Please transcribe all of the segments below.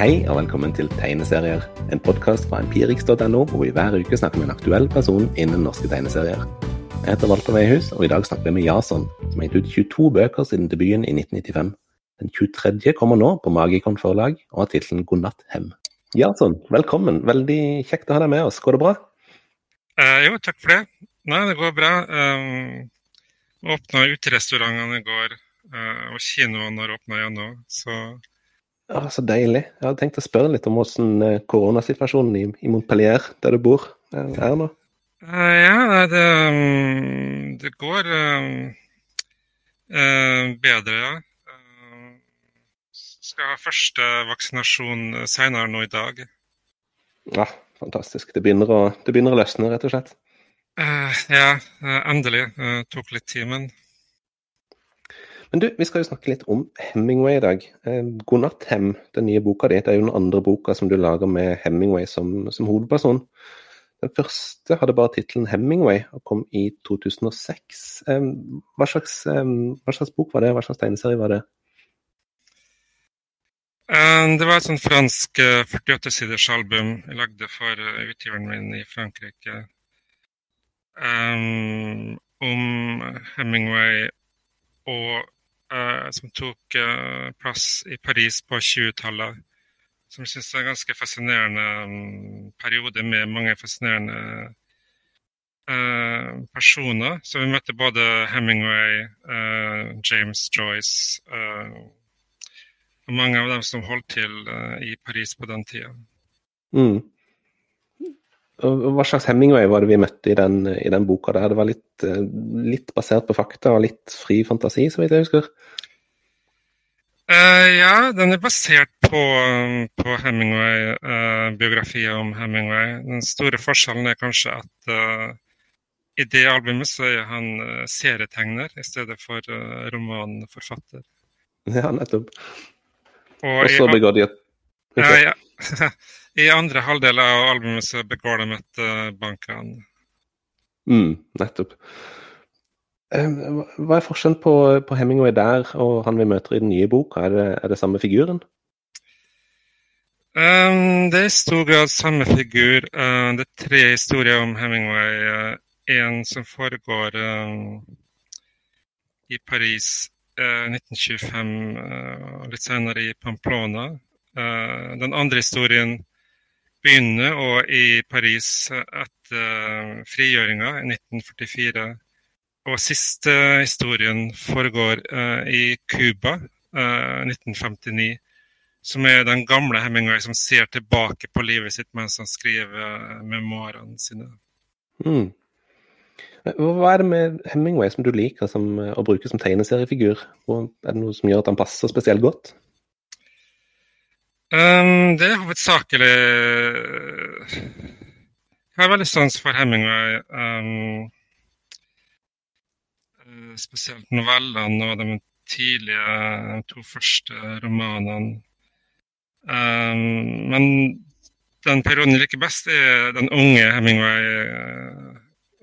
Hei og velkommen til Tegneserier, en podkast fra empirix.no hvor vi hver uke snakker med en aktuell person innen norske tegneserier. Jeg heter Walter Veihus, og i dag snakker vi med Jason, som har gitt ut 22 bøker siden debuten i 1995. Den 23. kommer nå på Magikon forlag og har tittelen 'Godnatt Hem'. Jason, velkommen. Veldig kjekt å ha deg med oss. Går det bra? Eh, jo, takk for det. Nei, det går bra. Um, åpna uterestaurantene i går, uh, og kinoene har åpna igjen nå. Så ja, Så deilig. Jeg hadde tenkt å spørre litt om hvordan eh, koronasituasjonen i, i Montpellier, der du bor, er nå. Uh, ja, det, um, det går uh, uh, bedre, ja. Skal ha første vaksinasjon senere nå i dag. Ja, fantastisk. Det begynner å, det begynner å løsne, rett og slett. ja, endelig. Tok litt tid, men men du, vi skal jo snakke litt om Hemingway i dag. God natt, Hem, den nye boka di. Det er jo den andre boka som du lager med Hemingway som, som hovedperson. Den første hadde bare tittelen 'Hemingway' og kom i 2006. Hva slags, hva slags, bok var det? Hva slags tegneserie var det? Det var et sånn fransk 48-siders album jeg lagde for eh, utgiveren min i Frankrike. Um, om Hemingway og som tok uh, plass i Paris på 20-tallet som jeg syns er en ganske fascinerende um, periode med mange fascinerende uh, personer. Så vi møtte både Hemingway, James Joyce og mange av dem som holdt til i Paris på den tida. Mm. Hva slags Hemingway var det vi møtte i den, i den boka? der? Det var litt, litt basert på fakta og litt fri fantasi, så vidt jeg husker? Uh, ja, den er basert på, på Hemingway-biografier uh, om Hemingway. Den store forskjellen er kanskje at uh, i det albumet så er han serietegner i stedet for romanforfatter. Ja, nettopp. Og så begår de et ja, ja. I andre halvdel av albumet så begår de et bankran. Mm, nettopp. Hva er forskjellen på, på, Hemingway der og han vi møter i den nye boka? Er det, er det samme figuren? Um, det er i stor grad samme figur. Uh, det er tre historier om Hemingway. Uh, en som foregår um, i Paris 1925, og litt senere i Pamplona. den andre historien begynner og i Paris etter frigjøringa i 1944. Og siste historien foregår uh, i Cuba, uh, 1959. Som er den gamle Hemingway som ser tilbake på livet sitt mens han skriver memoarene sine. Mm. Hva er det med Hemingway som du liker som, å bruke som tegneseriefigur? Er det noe som gjør at han passer spesielt godt? Um, det er hovedsakelig Jeg har veldig sans for Hemingway. Um, spesielt novellene og de tidlige de to første romanene. Um, men den perioden jeg liker best, er den unge Hemingway uh,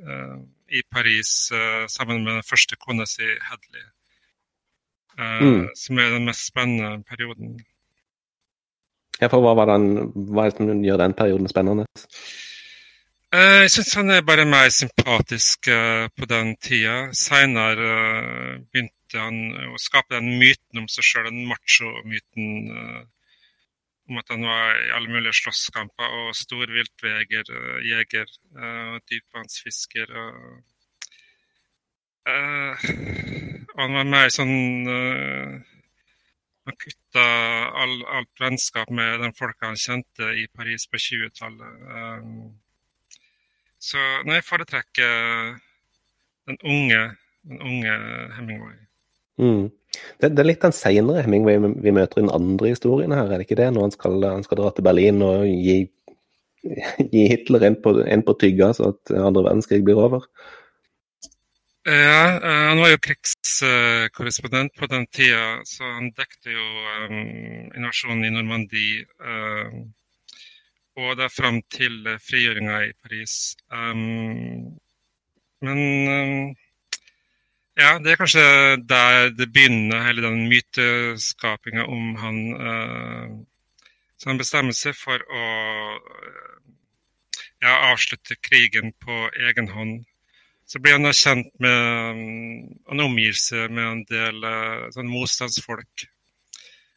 uh, i Paris uh, sammen med den første kona si, Hedley. Mm. Som er den mest spennende perioden. Ja, for hva, var den, hva er det som gjør den perioden spennende? Eh, jeg syns han er bare mer sympatisk eh, på den tida. Seinere eh, begynte han å skape den myten om seg sjøl, den macho-myten om at han var i alle mulige slåsskamper og stor viltveger, jeger og dypvannsfisker. Og han var mer sånn Han kutta all, alt vennskap med den folka han kjente i Paris på 20-tallet. Så nei, jeg foretrekker den unge, den unge Hemingway. Mm. Det, det, er litt den seinere Hemingway vi møter i den andre historien her, er det ikke det? Når han skal, han skal dra til Berlin og gi, gi Hitler en på, en på tygga så at andre verdenskrig blir over? Ja, eh, han var jo krigskorrespondent på den tida, så han dekte jo um, invasjonen i Normandie. Um, og er fram til frigjøringa i Paris. Um, men ja, det er kanskje der det begynner, hele den myteskapinga om han uh, Så han bestemmer seg for å ja, avslutte krigen på egen hånd. Så blir han da kjent med Han omgir seg med en del sånn motstandsfolk.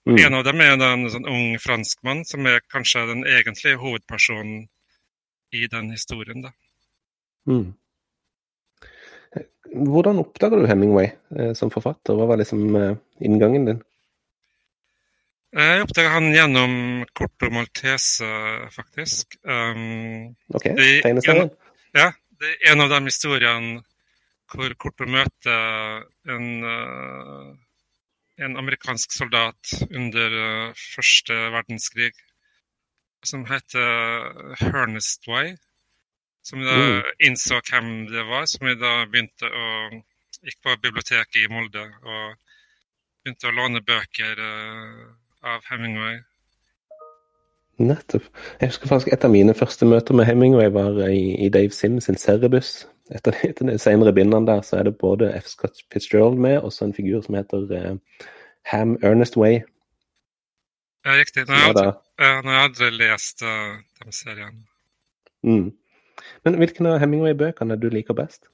Mm. En av dem er en sånn ung franskmann som er kanskje den egentlige hovedpersonen i den historien. da. Mm. Hvordan oppdaga du Hemingway eh, som forfatter? Hva var liksom eh, inngangen din? Jeg oppdaga han gjennom Corto Maltese, faktisk. Um, ok, tegneserien? Ja, det er en av de historiene hvor Corto møter en, uh, en amerikansk soldat under uh, første verdenskrig som heter Hernest Way som da mm. innså hvem det var, som da begynte å Gikk på biblioteket i Molde og begynte å låne bøker av Hemingway. Nettopp. Jeg husker faktisk et av mine første møter med Hemingway var i, i Dave Sims sin Cerebus. Etter, etter de senere bindene der så er det både F. Scott Fitzgerald med, og så en figur som heter uh, Ham Ernest Way. Ja, riktig. Nå har jeg ja, aldri lest uh, den serien. Mm. Men hvilken av Hemingway-bøkene du liker best?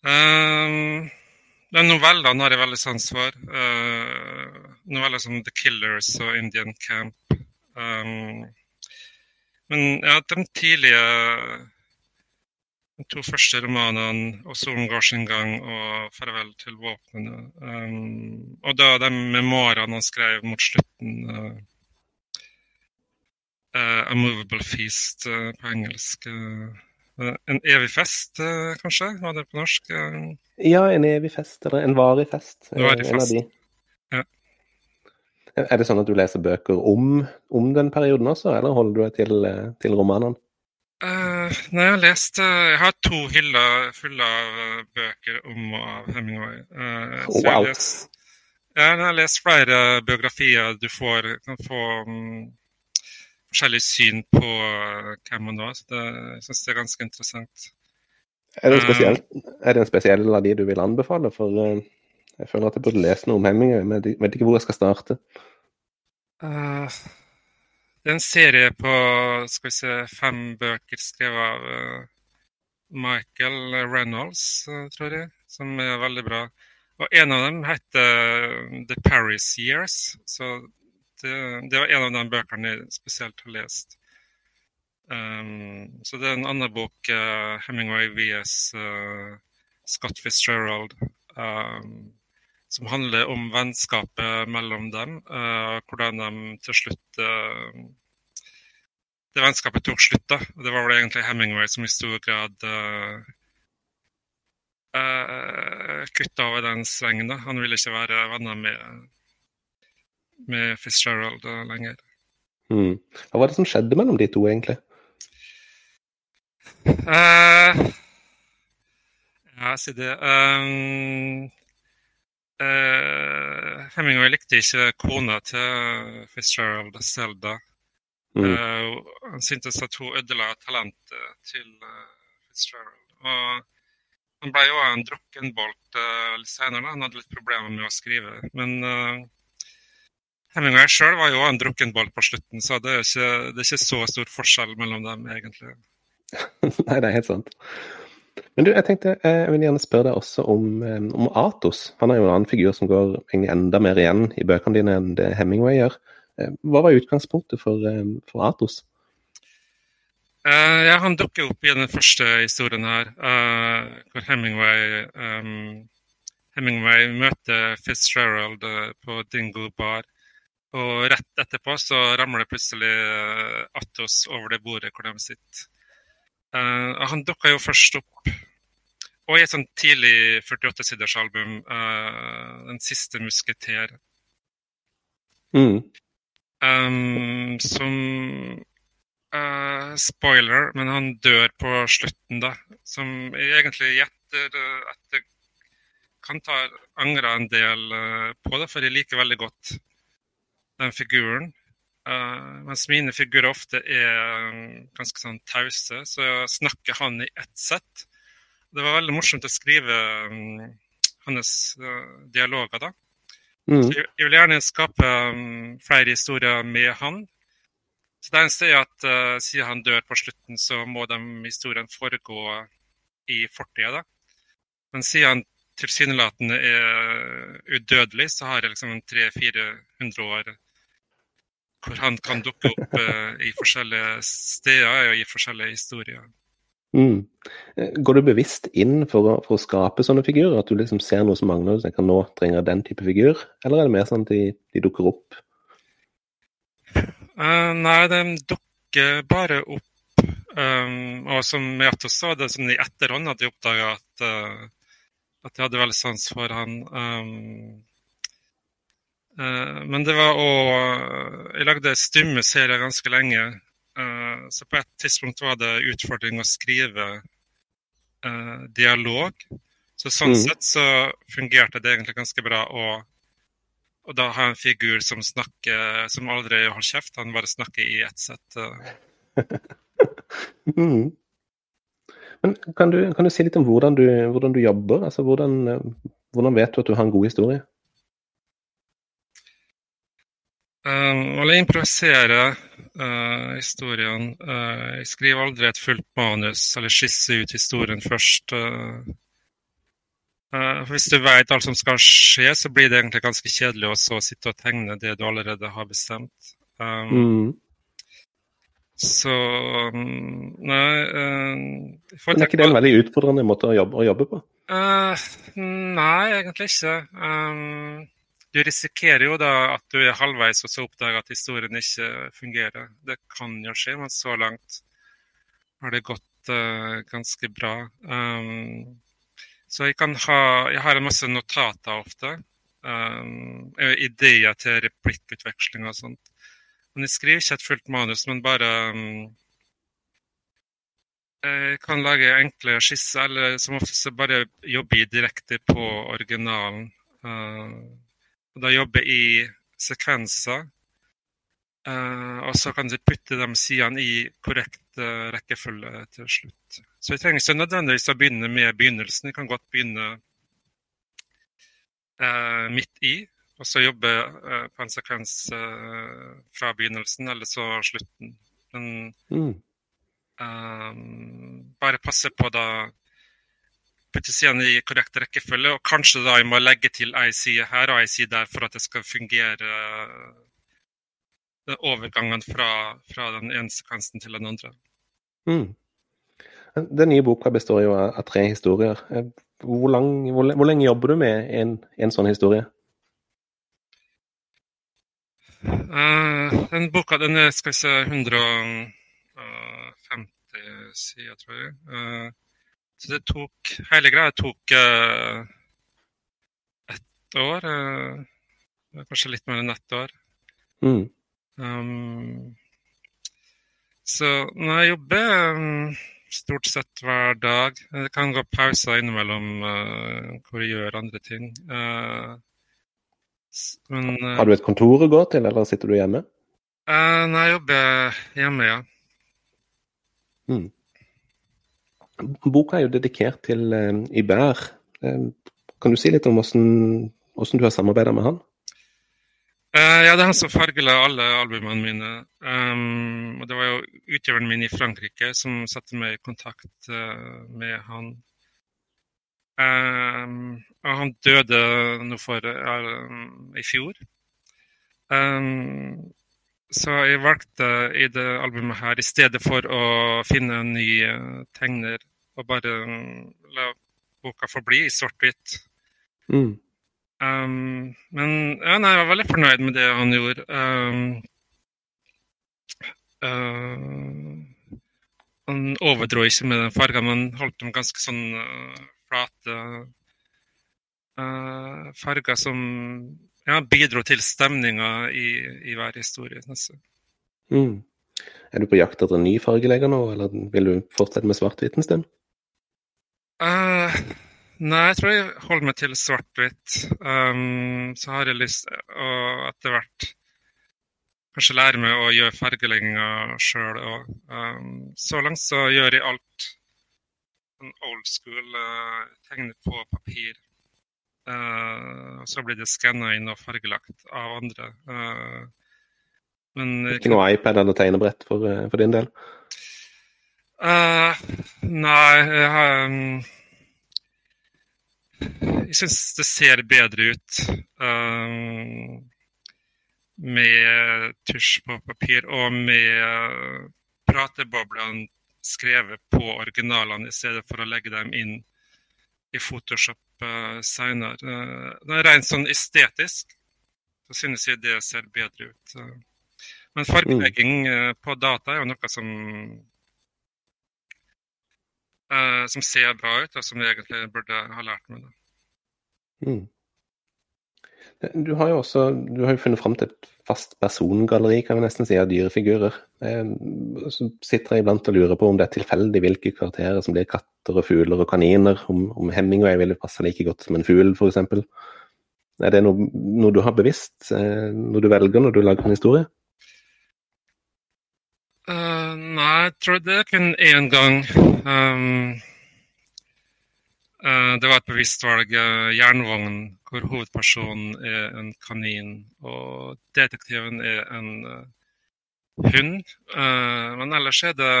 Um, den novellene har jeg veldig sans for. Uh, noveller som 'The Killers' og 'Indian Camp'. Um, men ja, de tidlige de to første romanene, 'Og solen går sin gang' og 'Farvel til våpnene'. Um, og da de memoarene han skrev mot slutten. Uh, Uh, a movable feast uh, på engelsk. Uh, en evig fest, kanskje? Var det på norsk? Ja, en evig fest, eller en varig fest. Varig fest. Ja. Er det sånn at du leser bøker om, om den perioden også, eller holder du deg til, til romanene? nei, jeg har lest Jeg har to hyller fulle av bøker om og av Hemingway. Oh, wow. Jeg har, lest, jeg har lest flere biografier du får, kan få um, forskjellig syn på eh, hvem han var. Så det, jeg syns det er ganske interessant. Er det, en spesiell, eh, er det en spesiell av de du vil anbefale? For uh, jeg føler at jeg burde lese noe om Hemingway, men jeg vet ikke hvor jeg skal starte. Uh, det er en serie på skal vi se, fem bøker skrevet av uh, Michael Reynolds, tror jeg, som er veldig bra. Og en av dem heter The Paris Years. så det, det, var en av de bøkene jeg spesielt har lest. Um, så det er en annen bok, Hemingway vs. Scott Fitzgerald, um, som handler om vennskapet mellom dem. Uh, hvordan de til slutt uh, Det vennskapet tok slutt. da. Det var vel egentlig Hemingway som i stor grad uh, uh, kutta over den svengen. da. Han ville ikke være venner med med Fitzgerald lenger. Mm. Hva var det som skjedde mellom de to, egentlig? Uh, ja, si det um, uh, Hemingway likte ikke kona til Fitzgerald, Selda. Mm. Uh, han syntes at hun ødela talentet til Fitzgerald. Og han ble jo en drukkenbolt litt senere. Han hadde litt problemer med å skrive. Men Hemingway sjøl var jo en drukkenbolt på slutten, så det er, ikke, det er ikke så stor forskjell mellom dem, egentlig. Nei, det er helt sant. Men du, jeg tenkte eh, jeg vil gjerne spørre deg også om, eh, om, Atos. Han er jo en annen figur som går enda mer igjen i bøkene dine enn det Hemingway gjør. Eh, hva var utgangspunktet for, for Atos? Uh, ja, han dukker opp i den første historien her, uh, hvor Hemingway, um, Hemingway møter Fitzgerald på Dingle Bar. Og rett etterpå så ramler plutselig Atos over det bordet hvor de sitter. Uh, han dukka jo først opp og i et sånn tidlig 48-siders album, uh, 'Den siste musketer'. Mm. Um, som uh, Spoiler, men han dør på slutten, da. Som egentlig gjetter etter Kan ta angra en del på det, for jeg liker veldig godt den figuren. Uh, mens mine figurer ofte er um, ganske sånn tause, så snakker han i ett sett. Det var veldig morsomt å skrive um, hans uh, dialoger, da. Mm. Jeg, jeg, vil gjerne skape um, flere historier med han. Så det eneste er at uh, siden han dør på slutten, så må de historiene foregå i fortida. Men siden han tilsynelatende er udødelig, så har jeg liksom 300-400 år hvor han kan dukke opp eh, i forskjellige steder og i forskjellige historier. Mm. Eh, går du bevisst inn for å, for å, skape sånne figurer? At du liksom ser noe som mangler og tenker nå trenger den type figur? Eller er det mer sånn at de, de dukker opp? Uh, nei, de dukker bare opp. Um, og som Meatos sa, det som i etterhånd hadde oppdaga at, uh, at jeg hadde veldig sans for han. Um, men det var òg Jeg lagde stumme serier ganske lenge. så på et tidspunkt var det utfordring å skrive dialog. Så sånn mm. sett så fungerte det egentlig ganske bra. å og da har jeg en figur som snakker, som aldri holder kjeft, han bare snakker i ett sett. mm. Men kan du, kan du, si litt om hvordan du, hvordan du jobber? Altså, hvordan, hvordan, vet du at du har en god historie? Um, jeg improviserer uh, historien. Uh, jeg skriver aldri et fullt manus eller skisser ut historien først. Uh, hvis du vet alt som skal skje, så blir det egentlig ganske kjedelig å så sitte og tegne det du allerede har bestemt. Um, mm. Så um, Nei uh, Men Er ikke det en veldig utfordrende måte å jobbe, å jobbe på? Uh, nei, egentlig ikke. Um, du risikerer jo da at du er halvveis og så oppdager at historien ikke fungerer. Det kan jo skje, men så langt har det gått uh, ganske bra. Um, så jeg kan ha Jeg har en masse notater ofte. Um, ideer til replikkutveksling og sånt. Men jeg skriver ikke et fullt manus, men bare um, Jeg kan lage enkle skisser, eller som oftest bare jobbe direkte på originalen. Uh, og da jobbe i sekvenser. Uh, og så kan du putte de sidene i korrekt uh, rekkefølge til slutt. Så jeg trenger ikke nødvendigvis å begynne med begynnelsen. Jeg kan godt begynne uh, midt i, og så jobbe på en sekvens fra begynnelsen, eller så slutten. Men mm. Bare passe på da putte sidene i korrekt rekkefølge, og kanskje da jeg må legge til ei side her og ei side der for at det skal fungere den overgangen fra, fra den ene sekvensen til den andre. Mm. Den nye boka består jo av, tre historier. Eh, hvor, lang, hvor, hvor, lenge jobber du med en, en sånn historie? Uh, den boka den er skal vi se, 150 sider, tror jeg. Uh, så det tok Hele greia tok uh, ett år. kanskje litt mer enn ett år. Mm. Um, så når jeg jobber um, stort sett hver dag. Det kan gå pauser innimellom uh, hvor jeg gjør andre ting. Uh, men, uh, Har du et kontor å gå til, eller sitter du hjemme? nei, jeg jobber hjemme, ja. Mm. Boka er jo dedikert til Iber. kan du si litt om hvordan, hvordan du har samarbeida med han? Uh, ja, det er han som fargela alle albumene mine. Um, og det var jo utøveren min i Frankrike som satte meg i kontakt uh, med han. Um, og han døde nå for uh, i fjor. Um, så jeg valgte i det albumet her, i stedet for å finne en ny tegner, og bare la boka forbli i svart-hvitt. Mm. Um, men ja, nei, jeg var veldig fornøyd med det han gjorde. Um, uh, han overdro ikke med den fargen, men holdt dem ganske sånn uh, flate uh, farger som ja, bidro til stemninga i, i, hver historie. Mm. Er du på jakt etter en ny fargelegger nå, eller vil du fortsette med svart-hvitt en stund? Uh, Nei, jeg tror jeg holder meg til svart-hvitt. Um, så har jeg lyst å etter hvert kanskje lære meg å gjøre fargelegginga sjøl òg. Um, så langt så gjør jeg alt sånn old school, uh, tegner på papir. Uh, så blir det skanna inn og fargelagt av andre. Uh, men, ikke noe iPad eller tegnebrett for, for din del? Uh, nei, um, Jeg syns det ser bedre ut um, med tusj på papir og med prateboblene skrevet på originalene i stedet for å legge dem inn i Photoshop uh, seinere. Uh, er rent sånn estetisk så synes jeg det ser bedre ut. Uh, men fargelegging uh, på data er jo noe som uh, som ser bra ut, og som jeg egentlig burde ha lært meg. Mm. Du har jo også du har jo funnet fram til et fast persongalleri, kan vi nesten si, av dyrefigurer. Så sitter jeg iblant og lurer på om det er tilfeldig hvilke karakterer som blir katter og fugler og kaniner. Om, om Hemingway ville passe like godt som en fugl, f.eks. Er det noe, noe, du har bevisst eh, når du velger når du lager en historie? Uh, nei, jeg tror det kun én gang. Um, uh, det var et bevisst valg. Uh, jernvogn hvor hovedpersonen er en kanin og detektiven er en uh, hund. Uh, men ellers er det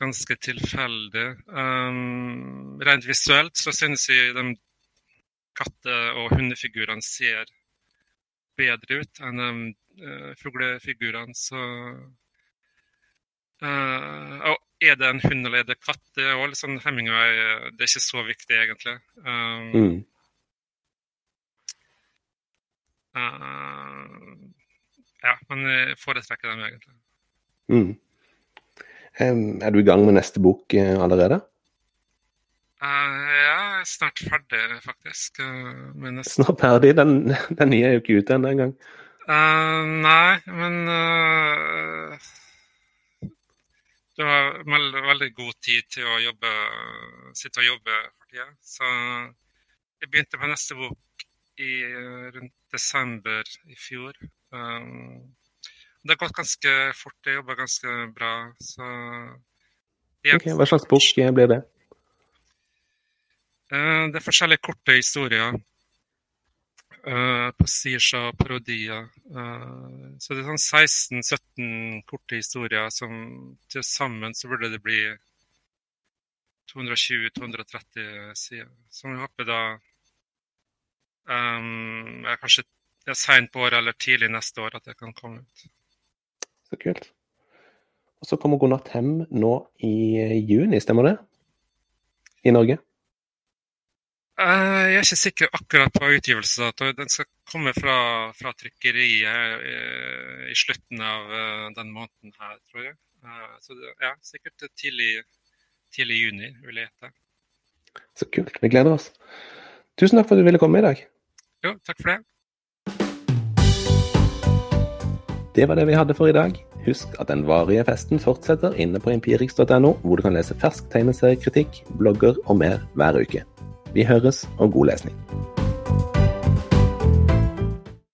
ganske tilfeldig. Um, rent visuelt så synes jeg de katte- og hundefigurene ser bedre ut enn de fuglefigurene. Og er det en hund eller er det katt? Det er også litt sånn Hemingway, det er ikke så viktig, egentlig. Um, mm. Uh, ja, men jeg foretrekker dem egentlig. Mm. Um, er du i gang med neste bok uh, allerede? Uh, ja, jeg er snart ferdig, faktisk. Snart ferdig? Den, den nye er jo ikke ute ennå engang. nei, men du var veldig, god tid til å jobbe, sitte og jobbe for tida. Så jeg begynte på neste bok i eh, rundt desember i fjor. Um, det har gått ganske fort. Jeg jobber ganske bra. Så okay, Hva slags bok blir det? Uh, det er forskjellige korte historier. Uh, Sisha og parodier. Uh, så det er sånn 16-17 korte historier som til sammen så burde det bli 220-230 sider. Som jeg håper da Um, er kanskje det er seint på året eller tidlig neste år at det kan komme ut. Så kult. Og så kommer 'God natt hem' nå i juni, stemmer det? I Norge? Uh, jeg er ikke sikker akkurat på utgivelsesdato. Den skal komme fra, fra trykkeriet uh, i slutten av uh, den måneden her, tror jeg. så det, ja, sikkert tidlig, tidlig juni, vil jeg gjette. Så kult. Vi gleder oss. Tusen takk for at du ville komme i dag. Jo, takk for det. Det var det vi hadde for i dag. Husk at den varige festen fortsetter inne på empirix.no, hvor du kan lese fersk tegneseriekritikk, blogger og mer hver uke. Vi høres, og god lesning.